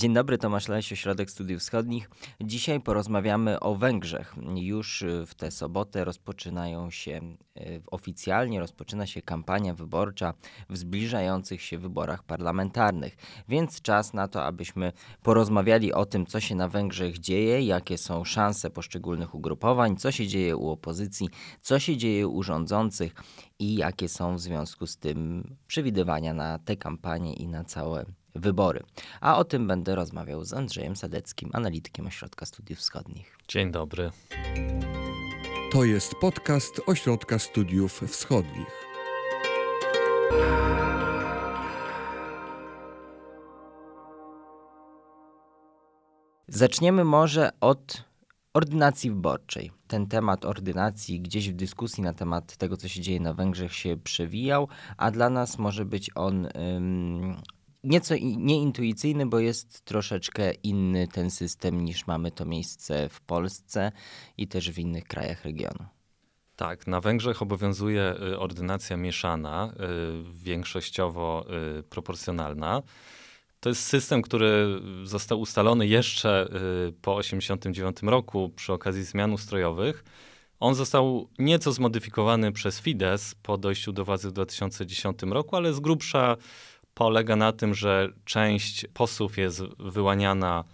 Dzień dobry, Tomasz Leś, Ośrodek Studiów Wschodnich. Dzisiaj porozmawiamy o Węgrzech. Już w tę sobotę rozpoczynają się, e, oficjalnie rozpoczyna się kampania wyborcza w zbliżających się wyborach parlamentarnych. Więc czas na to, abyśmy porozmawiali o tym, co się na Węgrzech dzieje, jakie są szanse poszczególnych ugrupowań, co się dzieje u opozycji, co się dzieje u rządzących i jakie są w związku z tym przewidywania na tę kampanię i na całe wybory. A o tym będę rozmawiał z Andrzejem Sadeckim, analitykiem Ośrodka Studiów Wschodnich. Dzień dobry. To jest podcast Ośrodka Studiów Wschodnich. Zaczniemy może od ordynacji wyborczej. Ten temat ordynacji gdzieś w dyskusji na temat tego, co się dzieje na Węgrzech, się przewijał, a dla nas może być on ym, nieco nieintuicyjny, bo jest troszeczkę inny ten system niż mamy to miejsce w Polsce i też w innych krajach regionu. Tak, na Węgrzech obowiązuje y, ordynacja mieszana, y, większościowo y, proporcjonalna. To jest system, który został ustalony jeszcze po 1989 roku przy okazji zmian ustrojowych. On został nieco zmodyfikowany przez Fidesz po dojściu do władzy w 2010 roku, ale z grubsza polega na tym, że część posłów jest wyłaniana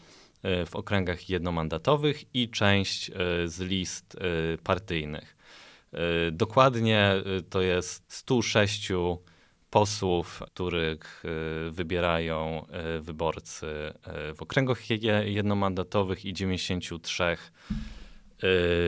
e, w okręgach jednomandatowych i część e, z list e, partyjnych. Dokładnie to jest 106 posłów, których wybierają wyborcy w okręgach jednomandatowych i 93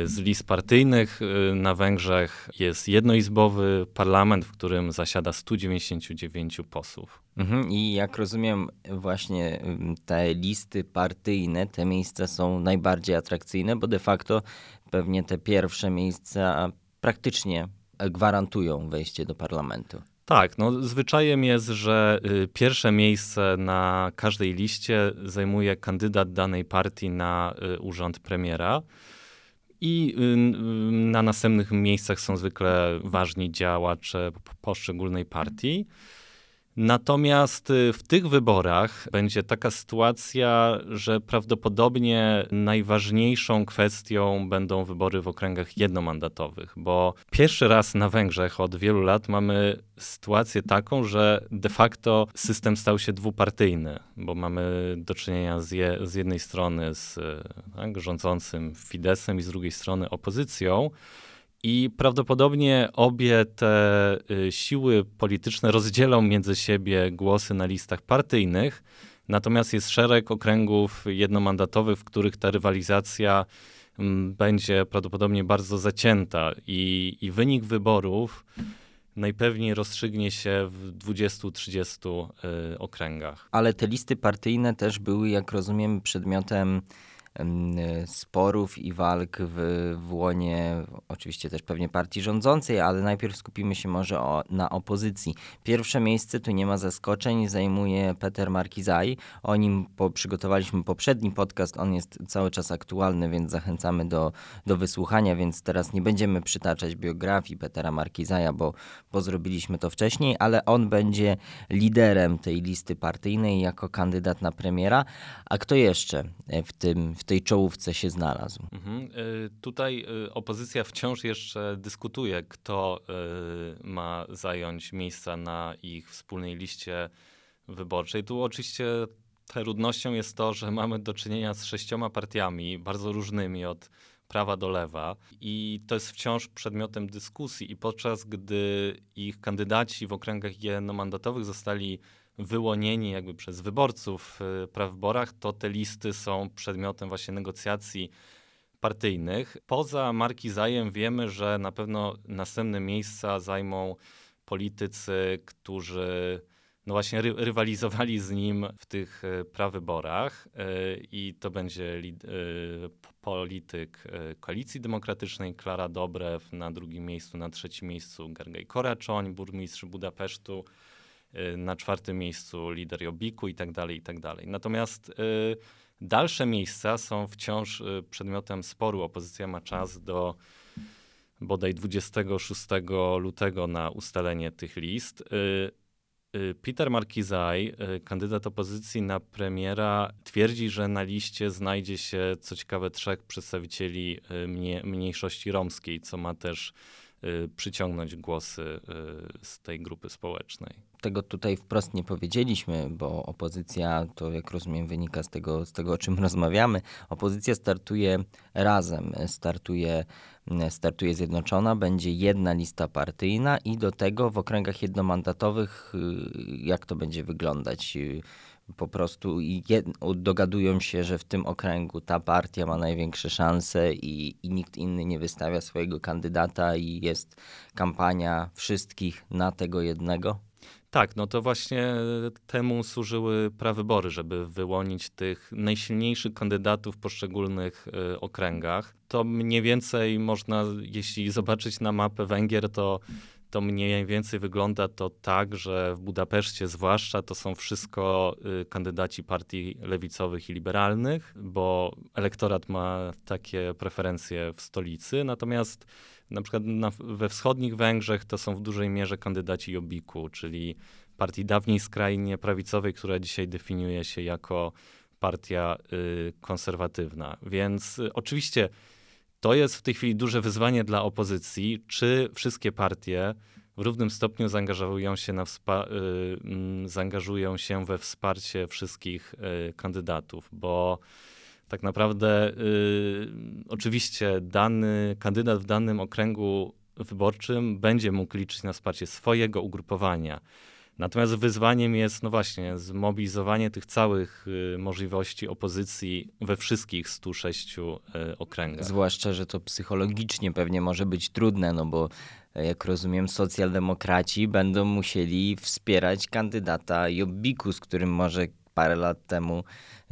z list partyjnych y, na Węgrzech jest jednoizbowy parlament, w którym zasiada 199 posłów. Mhm. I jak rozumiem, właśnie te listy partyjne, te miejsca są najbardziej atrakcyjne, bo de facto pewnie te pierwsze miejsca praktycznie gwarantują wejście do parlamentu. Tak, no zwyczajem jest, że y, pierwsze miejsce na każdej liście zajmuje kandydat danej partii na y, urząd premiera. I na następnych miejscach są zwykle ważni działacze poszczególnej partii. Natomiast y, w tych wyborach będzie taka sytuacja, że prawdopodobnie najważniejszą kwestią będą wybory w okręgach jednomandatowych, bo pierwszy raz na Węgrzech od wielu lat mamy sytuację taką, że de facto system stał się dwupartyjny, bo mamy do czynienia z, je, z jednej strony z tak, rządzącym Fidesem i z drugiej strony opozycją. I prawdopodobnie obie te y, siły polityczne rozdzielą między siebie głosy na listach partyjnych, natomiast jest szereg okręgów jednomandatowych, w których ta rywalizacja mm, będzie prawdopodobnie bardzo zacięta i, i wynik wyborów najpewniej rozstrzygnie się w 20-30 y, okręgach. Ale te listy partyjne też były, jak rozumiem, przedmiotem sporów i walk w, w łonie oczywiście też pewnie partii rządzącej, ale najpierw skupimy się może o, na opozycji. Pierwsze miejsce, tu nie ma zaskoczeń, zajmuje Peter Markizaj. O nim po, przygotowaliśmy poprzedni podcast, on jest cały czas aktualny, więc zachęcamy do, do wysłuchania, więc teraz nie będziemy przytaczać biografii Petera Markizaja, bo, bo zrobiliśmy to wcześniej, ale on będzie liderem tej listy partyjnej jako kandydat na premiera. A kto jeszcze w tym w tej czołówce się znalazł. Mhm. Y, tutaj y, opozycja wciąż jeszcze dyskutuje, kto y, ma zająć miejsca na ich wspólnej liście wyborczej. Tu oczywiście trudnością jest to, że mamy do czynienia z sześcioma partiami, bardzo różnymi od prawa do lewa i to jest wciąż przedmiotem dyskusji i podczas gdy ich kandydaci w okręgach jednomandatowych zostali wyłonieni jakby przez wyborców w y, prawyborach, to te listy są przedmiotem właśnie negocjacji partyjnych. Poza Marki Zajem wiemy, że na pewno następne miejsca zajmą politycy, którzy no właśnie ry rywalizowali z nim w tych y, prawyborach y, i to będzie polityk Koalicji Demokratycznej Klara Dobrew, na drugim miejscu, na trzecim miejscu Gergej Koraczoń, burmistrz Budapesztu, na czwartym miejscu lider Jobiku i tak dalej, i tak dalej. Natomiast y, dalsze miejsca są wciąż y, przedmiotem sporu. Opozycja ma czas do bodaj 26 lutego na ustalenie tych list. Y, Peter Markizaj, y, kandydat opozycji na premiera, twierdzi, że na liście znajdzie się, co ciekawe, trzech przedstawicieli y, mniejszości romskiej, co ma też przyciągnąć głosy z tej grupy społecznej. Tego tutaj wprost nie powiedzieliśmy, bo opozycja, to jak rozumiem, wynika z tego, z tego o czym rozmawiamy. Opozycja startuje razem, startuje startuje zjednoczona, będzie jedna lista partyjna i do tego w okręgach jednomandatowych y, jak to będzie wyglądać? Y, po prostu jed, dogadują się, że w tym okręgu ta partia ma największe szanse i, i nikt inny nie wystawia swojego kandydata i jest kampania wszystkich na tego jednego? Tak, no to właśnie temu służyły prawybory, żeby wyłonić tych najsilniejszych kandydatów w poszczególnych y, okręgach. To mniej więcej można, jeśli zobaczyć na mapę Węgier, to to mniej więcej wygląda to tak, że w Budapeszcie zwłaszcza to są wszystko y, kandydaci partii lewicowych i liberalnych, bo elektorat ma takie preferencje w stolicy, natomiast na przykład na, we wschodnich Węgrzech to są w dużej mierze kandydaci Jobbiku, czyli partii dawniej skrajnie prawicowej, która dzisiaj definiuje się jako partia y, konserwatywna. Więc y, oczywiście to jest w tej chwili duże wyzwanie dla opozycji, czy wszystkie partie w równym stopniu zaangażują się, na wspa- y, zaangażują się we wsparcie wszystkich y, kandydatów, bo tak naprawdę y, oczywiście dany kandydat w danym okręgu wyborczym będzie mógł liczyć na wsparcie swojego ugrupowania. Natomiast wyzwaniem jest, no właśnie, zmobilizowanie tych całych y, możliwości opozycji we wszystkich 106 y, okręgach. Zwłaszcza, że to psychologicznie pewnie może być trudne, no bo jak rozumiem, socjaldemokraci będą musieli wspierać kandydata Jobbiku, z którym może parę lat temu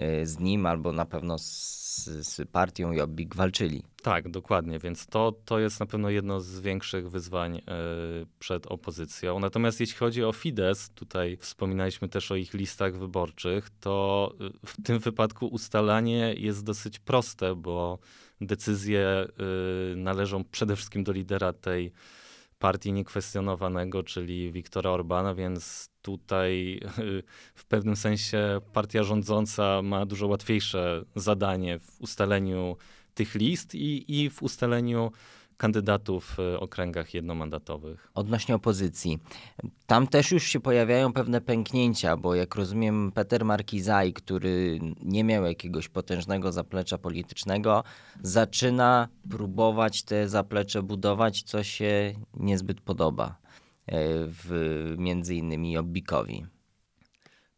y, z nim albo na pewno z, z partią Jobbik walczyli. Tak, dokładnie, więc to, to jest na pewno jedno z większych wyzwań y, przed opozycją. Natomiast jeśli chodzi o Fidesz, tutaj wspominaliśmy też o ich listach wyborczych, to y, w tym wypadku ustalanie jest dosyć proste, bo decyzje należą przede wszystkim do lidera tej partii niekwestionowanego, czyli Viktora Orbana, więc tutaj w pewnym sensie partia rządząca ma dużo łatwiejsze zadanie w ustaleniu tych list i, i w ustaleniu kandydatów w okręgach jednomandatowych. Odnośnie opozycji. Tam też już się pojawiają pewne pęknięcia, bo jak rozumiem Peter Markizaj, który nie miał jakiegoś potężnego zaplecza politycznego, zaczyna próbować te zaplecze budować, co się niezbyt podoba e, w, między innymi Obbikowi.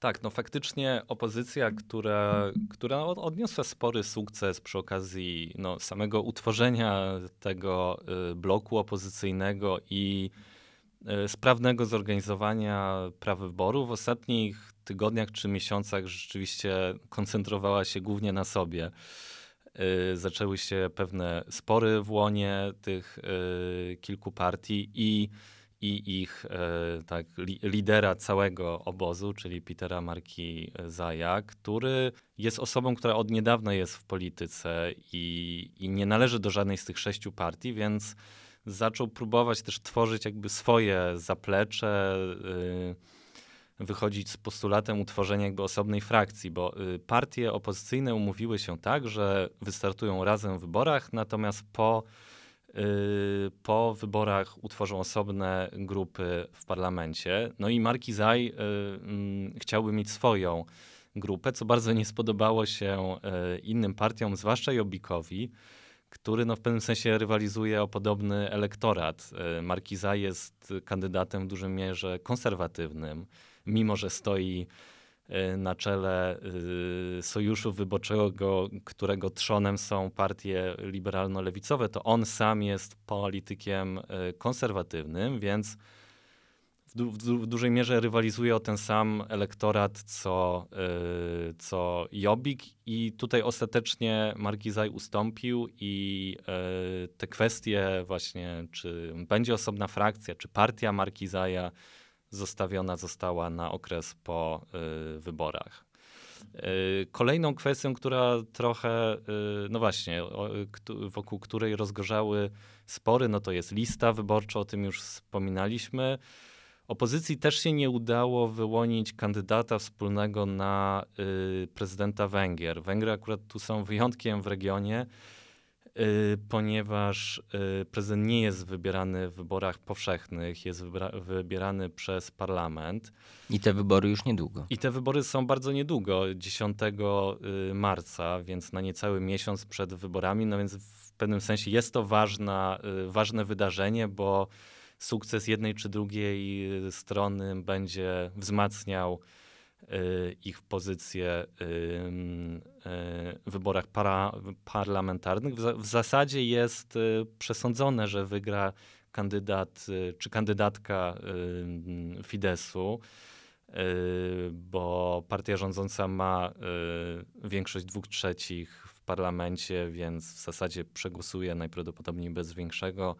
Tak, no faktycznie opozycja, która, która odniosła spory sukces przy okazji no, samego utworzenia tego y, bloku opozycyjnego i y, sprawnego zorganizowania praw wyboru w ostatnich tygodniach czy miesiącach rzeczywiście koncentrowała się głównie na sobie. Y, zaczęły się pewne spory w łonie tych kilku partii i i ich e, tak, li, lidera całego obozu, czyli Petera Marki Zaja, który jest osobą, która od niedawna jest w polityce i, i nie należy do żadnej z tych sześciu partii, więc zaczął próbować też tworzyć jakby swoje zaplecze, y, wychodzić z postulatem utworzenia jakby osobnej frakcji, bo y, partie opozycyjne umówiły się tak, że wystartują razem w wyborach, natomiast po po wyborach utworzą osobne grupy w parlamencie. No i Markizaj y, mm, chciałby mieć swoją grupę, co bardzo nie spodobało się y, innym partiom, zwłaszcza Jobbikowi, który no, w pewnym sensie rywalizuje o podobny elektorat. Markizaj jest kandydatem w dużej mierze konserwatywnym, mimo że stoi Y, na czele y, sojuszu wyborczego, którego trzonem są partie liberalno-lewicowe, to on sam jest politykiem y, konserwatywnym, więc w, du w, dużej mierze rywalizuje o ten sam elektorat co, co Jobbik. I tutaj ostatecznie Markizaj ustąpił i te kwestie właśnie, czy będzie osobna frakcja, czy partia Markizaja zostawiona została na okres po y, wyborach. Y, kolejną kwestią, która trochę, y, no właśnie, wokół której rozgorzały spory, no to jest lista wyborcza, o tym już wspominaliśmy. Opozycji też się nie udało wyłonić kandydata wspólnego na y, prezydenta Węgier. Węgry akurat tu są wyjątkiem w regionie, y, ponieważ y, prezydent nie jest wybierany w wyborach powszechnych, jest wybierany przez parlament. I te wybory już niedługo. I te wybory są bardzo niedługo, 10 y, marca, więc na niecały miesiąc przed wyborami. No więc w pewnym sensie jest to ważna, y, ważne wydarzenie, bo sukces jednej czy drugiej y, strony będzie wzmacniał y, ich pozycję y, w wyborach para, parlamentarnych. W, zasadzie jest przesądzone, że wygra kandydat czy kandydatka Fidesu, bo partia rządząca ma większość dwóch trzecich w parlamencie, więc w zasadzie przegłosuje najprawdopodobniej bez większego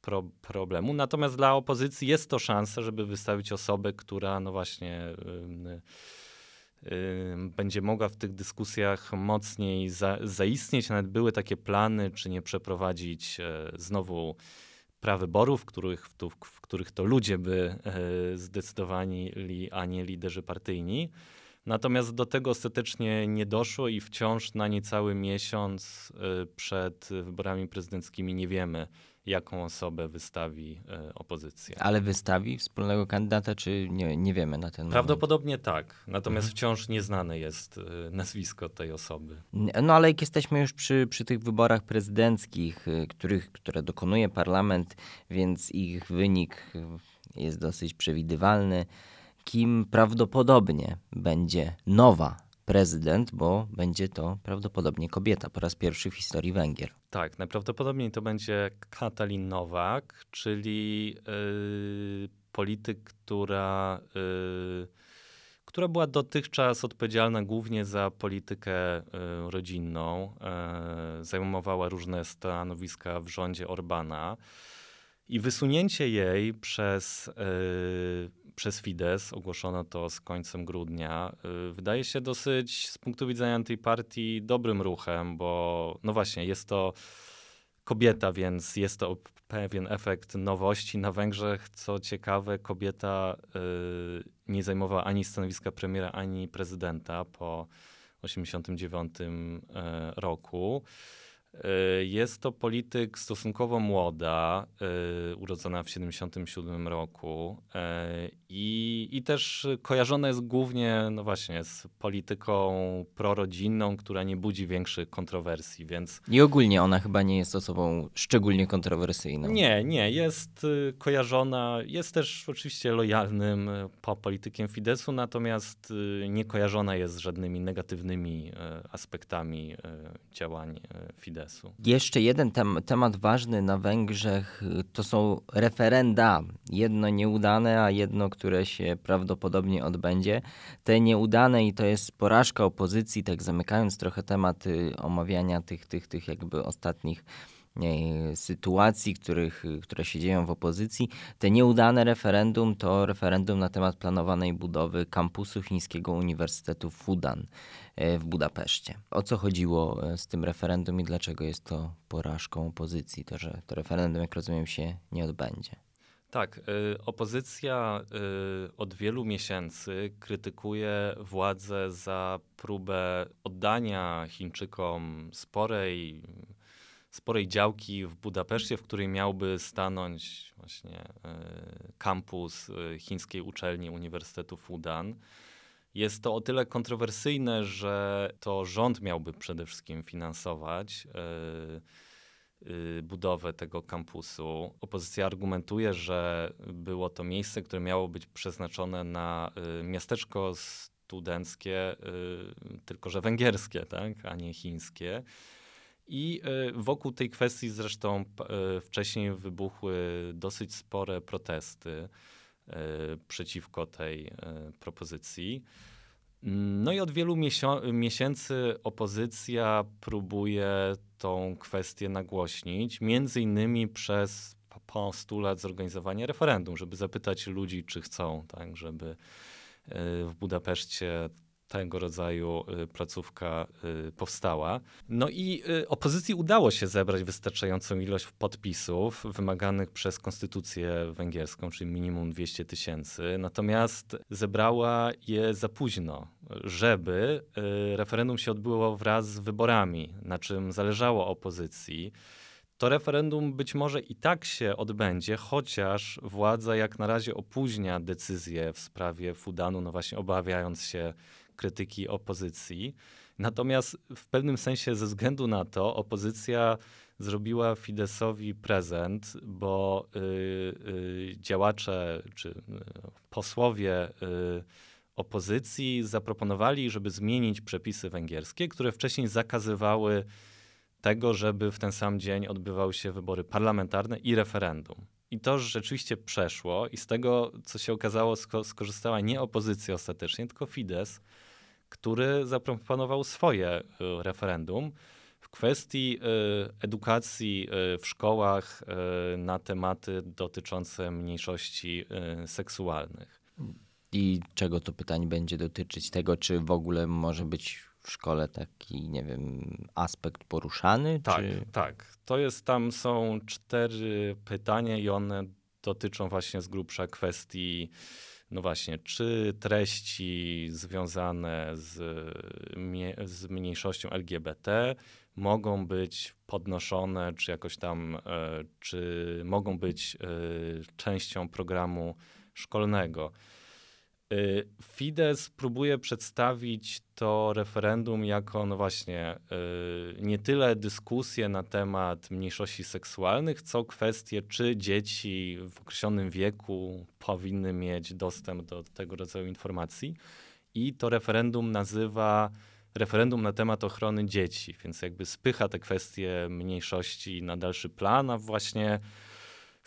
pro, problemu. Natomiast dla opozycji jest to szansa, żeby wystawić osobę, która no właśnie będzie mogła w tych dyskusjach mocniej za, zaistnieć. Nawet były takie plany, czy nie przeprowadzić e, znowu prawyborów, których, w, w których to ludzie by e, zdecydowali, a nie liderzy partyjni. Natomiast do tego ostatecznie nie doszło i wciąż na niecały miesiąc e, przed wyborami prezydenckimi nie wiemy, jaką osobę wystawi e, opozycja. Ale wystawi wspólnego kandydata, czy nie, nie wiemy na ten moment? Prawdopodobnie tak. Natomiast mhm. wciąż nieznane jest e, nazwisko tej osoby. No ale jak jesteśmy już przy, przy tych wyborach prezydenckich, e, których, które dokonuje parlament, więc ich wynik jest dosyć przewidywalny, kim prawdopodobnie będzie nowa prezydent, bo będzie to prawdopodobnie kobieta po raz pierwszy w historii Węgier. Tak, najprawdopodobniej to będzie Katalin Nowak, czyli yy, polityk, która, yy, która była dotychczas odpowiedzialna głównie za politykę yy, rodzinną. Yy, zajmowała różne stanowiska w rządzie Orbana. I wysunięcie jej przez yy, przez Fidesz, ogłoszono to z końcem grudnia, y, wydaje się dosyć z punktu widzenia tej partii dobrym ruchem, bo no właśnie, jest to kobieta, więc jest to pewien efekt nowości. Na Węgrzech, co ciekawe, kobieta y, nie zajmowała ani stanowiska premiera, ani prezydenta po 1989 y, roku. Y, jest to polityk stosunkowo młoda, y, urodzona w 1977 roku y, i, i też kojarzona jest głównie, no właśnie, z polityką prorodzinną, która nie budzi większych kontrowersji, więc... I ogólnie ona chyba nie jest osobą szczególnie kontrowersyjną. Nie, nie, jest kojarzona, jest też oczywiście lojalnym po politykiem Fidesu, natomiast nie kojarzona jest z żadnymi negatywnymi aspektami działań Fidesu. Jeszcze jeden tem temat ważny na Węgrzech to są referenda. Jedno nieudane, a jedno, które się prawdopodobnie odbędzie. Te nieudane i to jest porażka opozycji, tak zamykając trochę temat omawiania tych, tych, tych jakby ostatnich sytuacji, których, które się dzieją w opozycji. Te nieudane referendum to referendum na temat planowanej budowy kampusu Chińskiego Uniwersytetu Fudan e, w Budapeszcie. O co chodziło e, z tym referendum i dlaczego jest to porażką opozycji, to że to referendum, jak rozumiem, się nie odbędzie? Tak, y, opozycja y, od wielu miesięcy krytykuje władzę za próbę oddania Chińczykom sporej sporej działki w Budapeszcie, w której miałby stanąć właśnie e, kampus e, chińskiej uczelni Uniwersytetu Fudan. Jest to o tyle kontrowersyjne, że to rząd miałby przede wszystkim finansować e, budowę tego kampusu. Opozycja argumentuje, że było to miejsce, które miało być przeznaczone na miasteczko studenckie, tylko że węgierskie, tak, a nie chińskie. I e, wokół tej kwestii zresztą e, wcześniej wybuchły dosyć spore protesty e, przeciwko tej propozycji. No i od wielu miesięcy opozycja próbuje tą kwestię nagłośnić, między innymi przez postulat zorganizowania referendum, żeby zapytać ludzi, czy chcą, tak, żeby w Budapeszcie tego rodzaju y, placówka y, powstała. No i y, opozycji udało się zebrać wystarczającą ilość podpisów wymaganych przez konstytucję węgierską, czyli minimum 200 tysięcy. Natomiast zebrała je za późno, żeby referendum się odbyło wraz z wyborami, na czym zależało opozycji to referendum być może i tak się odbędzie, chociaż władza jak na razie opóźnia decyzję w sprawie Fudanu, no właśnie obawiając się krytyki opozycji. Natomiast w pewnym sensie ze względu na to opozycja zrobiła Fidesowi prezent, bo y, y, działacze czy y, posłowie y, opozycji zaproponowali, żeby zmienić przepisy węgierskie, które wcześniej zakazywały tego, żeby w ten sam dzień odbywały się wybory parlamentarne i referendum. I to rzeczywiście przeszło i z tego, co się okazało, skorzystała nie opozycja ostatecznie, tylko Fidesz, który zaproponował swoje y, referendum w kwestii y, edukacji y, w szkołach na tematy dotyczące mniejszości seksualnych. I czego to pytanie będzie dotyczyć? Tego, czy w ogóle może być w szkole taki, nie wiem, aspekt poruszany? Tak, czy... tak. To jest, tam są cztery pytania i one dotyczą właśnie z grubsza kwestii no właśnie, czy treści związane z, z mniejszością LGBT mogą być podnoszone, czy jakoś tam, e, czy mogą być e, częścią programu szkolnego. Y, Fidesz próbuje przedstawić to referendum jako, no właśnie, y, nie tyle dyskusję na temat mniejszości seksualnych, co kwestię, czy dzieci w określonym wieku powinny mieć dostęp do tego rodzaju informacji. I to referendum nazywa referendum na temat ochrony dzieci, więc jakby spycha te kwestie mniejszości na dalszy plan, a właśnie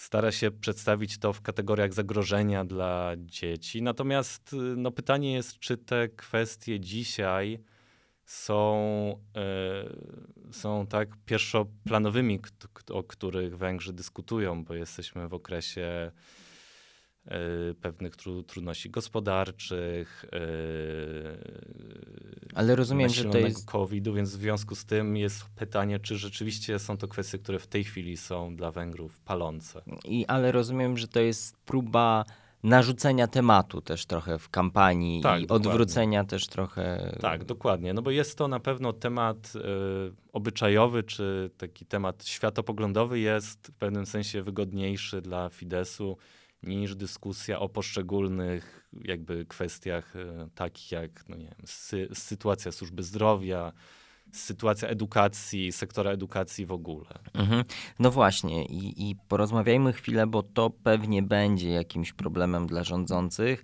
stara się przedstawić to w kategoriach zagrożenia dla dzieci. Natomiast no, pytanie jest, czy te kwestie dzisiaj są, y, są tak pierwszoplanowymi, o których Węgrzy dyskutują, bo jesteśmy w okresie Y, pewnych tru, trudności gospodarczych. Yy, Ale rozumiem, że to jest. COVID-u, więc w związku z tym jest pytanie, czy rzeczywiście są to kwestie, które w tej chwili są dla Węgrów palące. I, ale rozumiem, że to jest próba narzucenia tematu też trochę w kampanii tak, i dokładnie. odwrócenia też trochę. Tak, dokładnie. No bo jest to na pewno temat y, obyczajowy, czy taki temat światopoglądowy jest w pewnym sensie wygodniejszy dla Fidesu niż dyskusja o poszczególnych jakby kwestiach e, takich jak no nie wiem, sy sytuacja służby zdrowia, sytuacja edukacji, sektora edukacji w ogóle. Mhm. No właśnie I, i porozmawiajmy chwilę, bo to pewnie będzie jakimś problemem dla rządzących.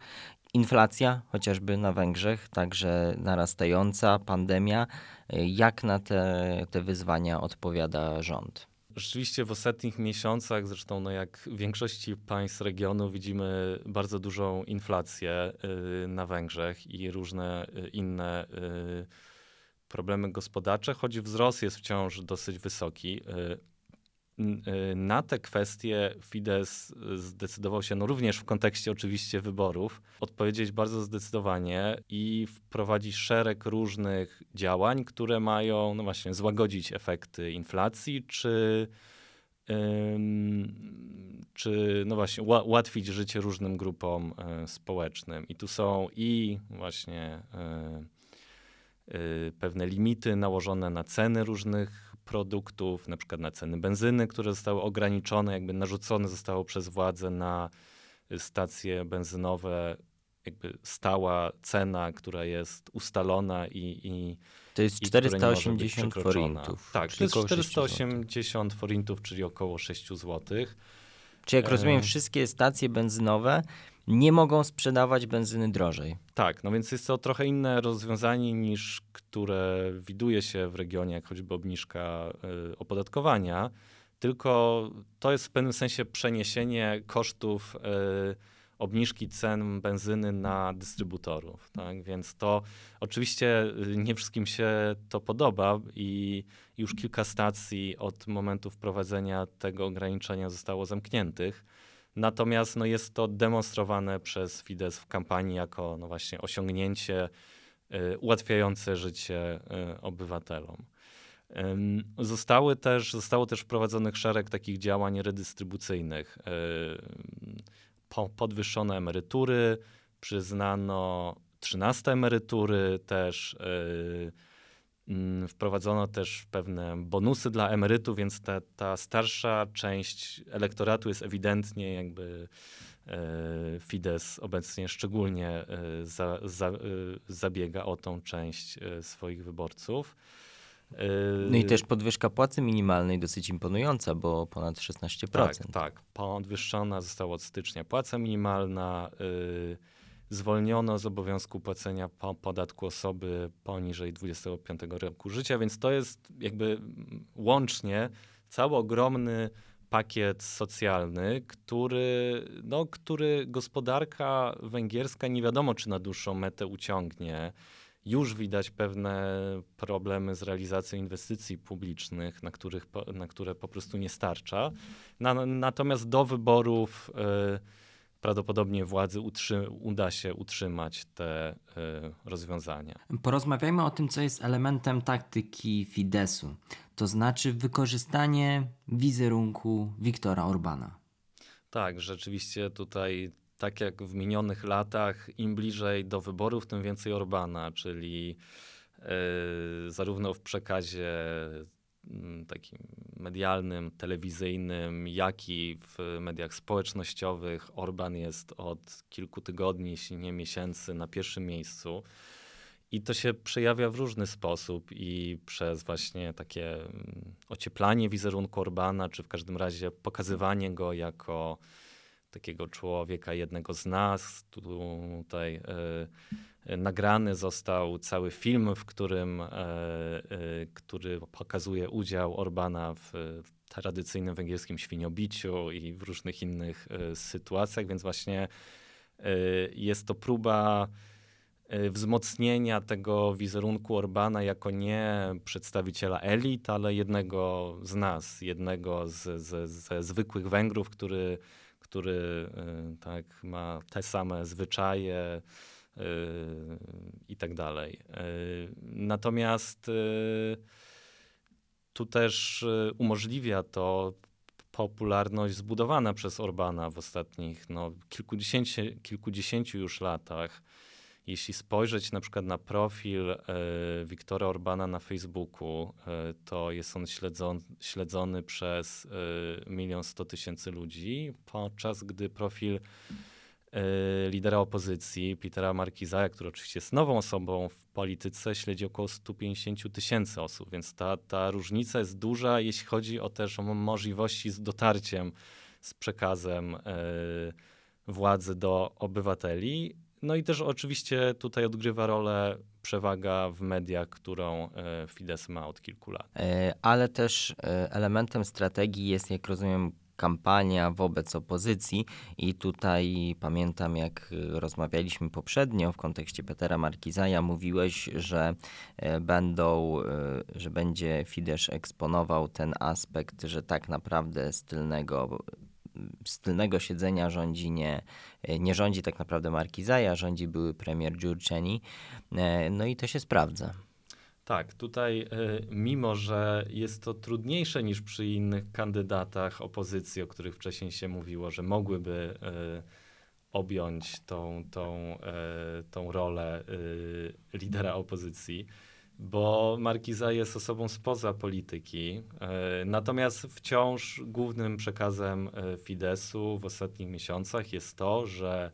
Inflacja, chociażby na Węgrzech, także narastająca, pandemia. Jak na te, te wyzwania odpowiada rząd? Rzeczywiście w ostatnich miesiącach, zresztą no jak w większości państw regionu, widzimy bardzo dużą inflację y, na Węgrzech i różne y, inne y, problemy gospodarcze, choć wzrost jest wciąż dosyć wysoki. Y, na te kwestie Fidesz zdecydował się, no również w kontekście oczywiście wyborów, odpowiedzieć bardzo zdecydowanie i wprowadzić szereg różnych działań, które mają no właśnie złagodzić efekty inflacji, czy, czy no właśnie ułatwić życie różnym grupom e, społecznym. I tu są i właśnie e, e, pewne limity nałożone na ceny różnych produktów, na przykład na ceny benzyny, które zostały ograniczone, jakby narzucone zostało przez władze na stacje benzynowe, jakby stała cena, która jest ustalona i, i to jest 480 forintów. Tak, to jest 480 forintów, czyli około 6 zł. Czy jak rozumiem, wszystkie stacje benzynowe nie mogą sprzedawać benzyny drożej. Tak, no więc jest to trochę inne rozwiązanie niż które widuje się w regionie, jak choćby obniżka y, opodatkowania, tylko to jest w pewnym sensie przeniesienie kosztów y, obniżki cen benzyny na dystrybutorów. Tak? Więc to oczywiście y, nie wszystkim się to podoba i już kilka stacji od momentu wprowadzenia tego ograniczenia zostało zamkniętych. Natomiast no, jest to demonstrowane przez Fidesz w kampanii jako no, właśnie osiągnięcie ułatwiające życie obywatelom. Zostały też, zostało też wprowadzonych szereg takich działań redystrybucyjnych. Podwyższone emerytury, przyznano 13 emerytury, też mm, wprowadzono też pewne bonusy dla emerytów, więc ta, ta starsza część elektoratu jest ewidentnie jakby e, Fidesz obecnie szczególnie e, za, za, e, zabiega o tą część swoich wyborców. No i też podwyżka płacy minimalnej dosyć imponująca, bo ponad 16%. Tak, tak. Podwyższona została od stycznia płaca minimalna. Zwolniono z obowiązku płacenia po podatku osoby poniżej 25 roku życia, więc to jest jakby łącznie cały ogromny pakiet socjalny, który, no, który gospodarka węgierska nie wiadomo, czy na dłuższą metę uciągnie. Już widać pewne problemy z realizacją inwestycji publicznych, na, których, na które po prostu nie starcza. Na, natomiast do wyborów. Yy, prawdopodobnie władzy utrzy- uda się utrzymać te y, rozwiązania. Porozmawiajmy o tym, co jest elementem taktyki Fidesu, to znaczy wykorzystanie wizerunku Wiktora Orbana. Tak, rzeczywiście tutaj, tak jak w minionych latach, im bliżej do wyborów, tym więcej Orbana, czyli y, zarówno w przekazie takim medialnym, telewizyjnym, jak i w mediach społecznościowych. Orban jest od kilku tygodni, jeśli nie miesięcy, na pierwszym miejscu. I to się przejawia w różny sposób i przez właśnie takie mm, ocieplanie wizerunku Orbana, czy w każdym razie pokazywanie go jako takiego człowieka, jednego z nas. Tutaj y, nagrany został cały film, w którym, y, y, który pokazuje udział Orbana w tradycyjnym węgierskim świniobiciu i w różnych innych sytuacjach, więc właśnie jest to próba wzmocnienia tego wizerunku Orbana jako nie przedstawiciela elit, ale jednego z nas, jednego z, ze zwykłych Węgrów, który który y, tak, ma te same zwyczaje y, i tak dalej. Y, natomiast tu też umożliwia to popularność zbudowana przez Orbana w ostatnich no, kilkudziesięciu, kilkudziesięciu już latach. Jeśli spojrzeć na przykład na profil e, Wiktora Orbana na Facebooku, e, to jest on śledzon, śledzony przez e, milion sto tysięcy ludzi, podczas gdy profil lidera opozycji, Petera Markizaja, który oczywiście jest nową osobą w polityce, śledzi około 150 tysięcy osób, więc ta, ta różnica jest duża, jeśli chodzi o też o możliwości z dotarciem z przekazem władzy do obywateli. No i też oczywiście tutaj odgrywa rolę przewaga w mediach, którą e, Fidesz ma od kilku lat. E, ale też e, elementem strategii jest, jak rozumiem, kampania wobec opozycji i tutaj pamiętam jak rozmawialiśmy poprzednio w kontekście Petera Markizaja, mówiłeś, że będą, że będzie Fidesz eksponował ten aspekt, że tak naprawdę z tylnego z tylnego siedzenia rządzi nie, nie rządzi tak naprawdę Markizaja, rządzi były premier Giurczeni. E, no i to się sprawdza. Tak, tutaj e, mimo, że jest to trudniejsze niż przy innych kandydatach opozycji, o których wcześniej się mówiło, że mogłyby e, objąć tą, tą, tą rolę lidera opozycji, bo Markiza jest osobą spoza polityki. E, natomiast wciąż głównym przekazem e, Fidesu w ostatnich miesiącach jest to, że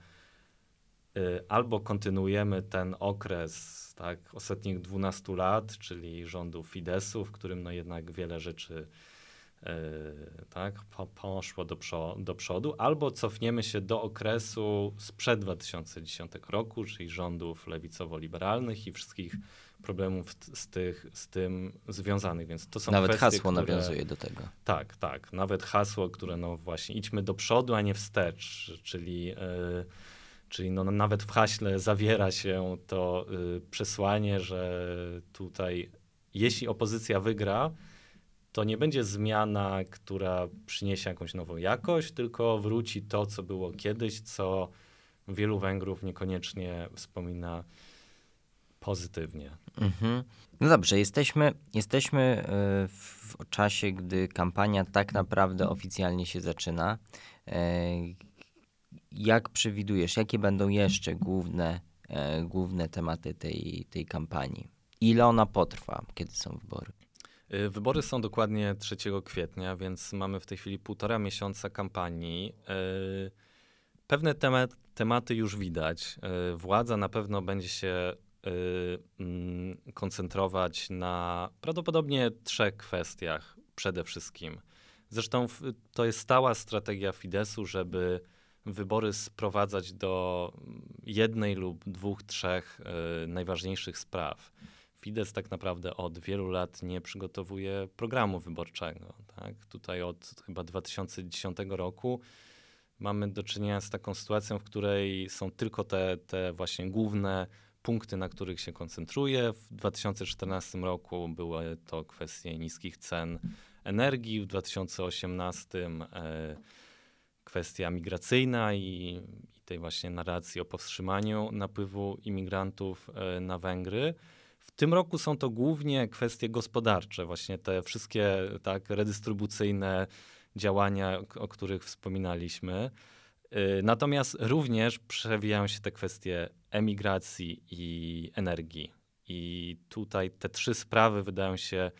e, albo kontynuujemy ten okres tak, ostatnich 12 lat, czyli rządu Fidesu, w którym no jednak wiele rzeczy tak, poszło do, do przodu, albo cofniemy się do okresu sprzed 2010 roku, czyli rządów lewicowo-liberalnych i wszystkich problemów z, tych, z tym związanych, więc to są Nawet kwestie, hasło które, nawiązuje do tego. Tak, tak. Nawet hasło, które no właśnie idźmy do przodu, a nie wstecz, czyli, yy, czyli no nawet w haśle zawiera się to yy, przesłanie, że tutaj jeśli opozycja wygra, to nie będzie zmiana, która przyniesie jakąś nową jakość, tylko wróci to, co było kiedyś, co wielu Węgrów niekoniecznie wspomina pozytywnie. Mhm. No dobrze, jesteśmy, jesteśmy e, w czasie, gdy kampania tak naprawdę oficjalnie się zaczyna. E, jak przewidujesz, jakie będą jeszcze główne, e, główne tematy tej, tej kampanii? Ile ona potrwa, kiedy są wybory? Wybory są dokładnie 3 kwietnia, więc mamy w tej chwili półtora miesiąca kampanii. Pewne temat, tematy już widać. Władza na pewno będzie się koncentrować na prawdopodobnie trzech kwestiach przede wszystkim. Zresztą to jest stała strategia Fidesu, żeby wybory sprowadzać do jednej lub dwóch, trzech najważniejszych spraw. Fidesz tak naprawdę od wielu lat nie przygotowuje programu wyborczego. Tak? Tutaj od chyba 2010 roku mamy do czynienia z taką sytuacją, w której są tylko te, te właśnie główne punkty, na których się koncentruje. W 2014 roku były to kwestie niskich cen energii, w 2018 e, kwestia migracyjna i, i tej właśnie narracji o powstrzymaniu napływu imigrantów e, na Węgry. W tym roku są to głównie kwestie gospodarcze, właśnie te wszystkie tak redystrybucyjne działania, o których wspominaliśmy. Y, natomiast również przewijają się te kwestie emigracji i energii. I tutaj te trzy sprawy wydają się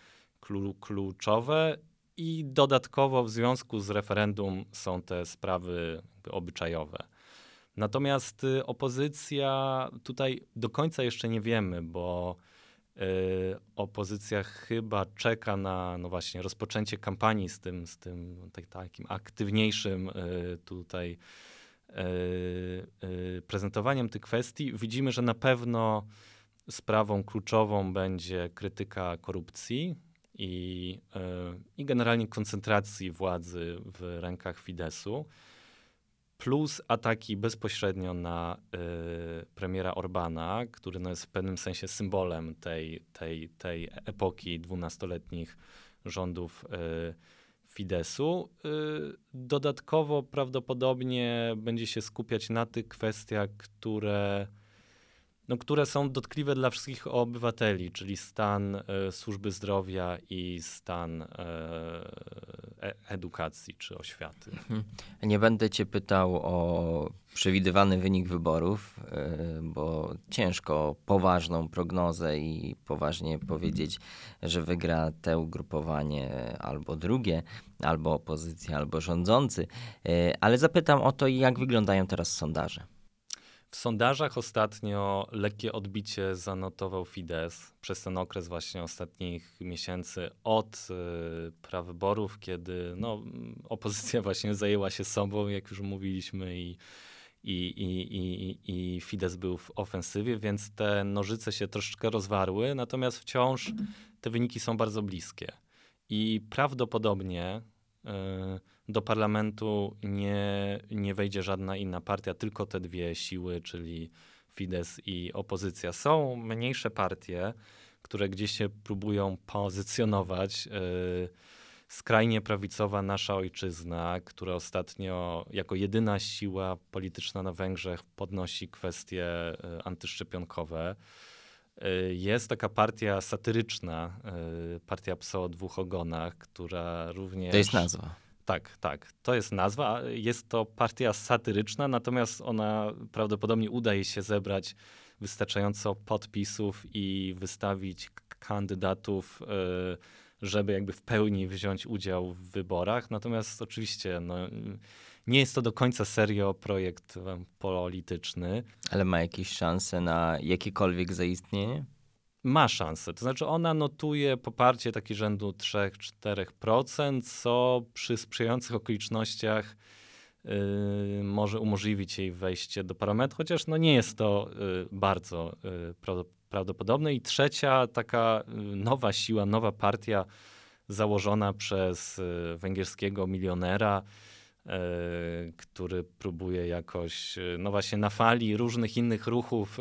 kluczowe i dodatkowo w związku z referendum są te sprawy obyczajowe. Natomiast y, opozycja tutaj do końca jeszcze nie wiemy, bo opozycja chyba czeka na no właśnie rozpoczęcie kampanii z tym, z tym tak, takim aktywniejszym y, tutaj prezentowaniem tych kwestii. Widzimy, że na pewno sprawą kluczową będzie krytyka korupcji i, i generalnie koncentracji władzy w rękach Fidesu plus ataki bezpośrednio na y, premiera Orbana, który no, jest w pewnym sensie symbolem tej, tej, tej epoki dwunastoletnich rządów y, Fidesu. Y, dodatkowo prawdopodobnie będzie się skupiać na tych kwestiach, które no, które są dotkliwe dla wszystkich obywateli, czyli stan e, służby zdrowia i stan e, edukacji czy oświaty. Mhm. Nie będę cię pytał o przewidywany wynik wyborów, e, bo ciężko poważną prognozę i poważnie powiedzieć, że wygra te ugrupowanie albo drugie, albo opozycja, albo rządzący, e, ale zapytam o to, jak wyglądają teraz sondaże. W sondażach ostatnio lekkie odbicie zanotował Fidesz przez ten okres właśnie ostatnich miesięcy od y, prawyborów, kiedy no, opozycja właśnie zajęła się sobą, jak już mówiliśmy, i, i, i, i, i Fidesz był w ofensywie, więc te nożyce się troszeczkę rozwarły, natomiast wciąż te wyniki są bardzo bliskie. I prawdopodobnie do parlamentu nie, nie wejdzie żadna inna partia, tylko te dwie siły, czyli Fidesz i opozycja. Są mniejsze partie, które gdzieś się próbują pozycjonować. Yy, skrajnie prawicowa nasza ojczyzna, która ostatnio jako jedyna siła polityczna na Węgrzech podnosi kwestie yy, antyszczepionkowe. Yy, jest taka partia satyryczna, partia Pso o dwóch ogonach, która również. To jest nazwa. Tak, tak. To jest nazwa. Jest to partia satyryczna, natomiast ona prawdopodobnie uda jej się zebrać wystarczająco podpisów i wystawić kandydatów, e, żeby jakby w pełni wziąć udział w wyborach. Natomiast oczywiście no, nie jest to do końca serio projekt polityczny. Ale ma jakieś szanse na jakiekolwiek zaistnienie? ma szansę. To znaczy ona notuje poparcie taki rzędu 3-4%, co przy sprzyjających okolicznościach yy, może umożliwić jej wejście do parlamentu, chociaż no nie jest to yy, bardzo yy, prawdopodobne. I trzecia taka y, nowa siła, nowa partia założona przez y, węgierskiego milionera, y, który próbuje jakoś, no właśnie na fali różnych innych ruchów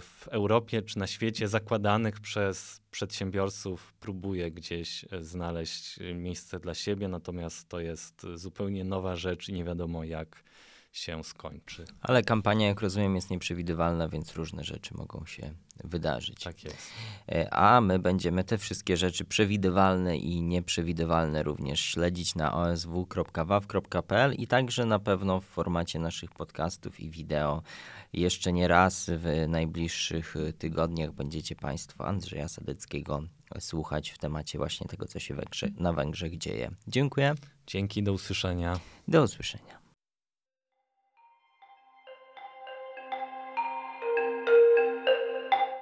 w Europie czy na świecie zakładanych przez przedsiębiorców próbuje gdzieś znaleźć miejsce dla siebie, natomiast to jest zupełnie nowa rzecz i nie wiadomo jak, się skończy. Ale kampania, jak rozumiem, jest nieprzewidywalna, więc różne rzeczy mogą się wydarzyć. Tak jest. E, A my będziemy te wszystkie rzeczy przewidywalne i nieprzewidywalne również śledzić na osw.waw.pl i także na pewno w formacie naszych podcastów i wideo. Jeszcze nie raz w najbliższych tygodniach będziecie Państwo Andrzeja Sadeckiego słuchać w temacie właśnie tego, co się Węgrze, na Węgrzech dzieje. Dziękuję. Dzięki, do usłyszenia. Do usłyszenia.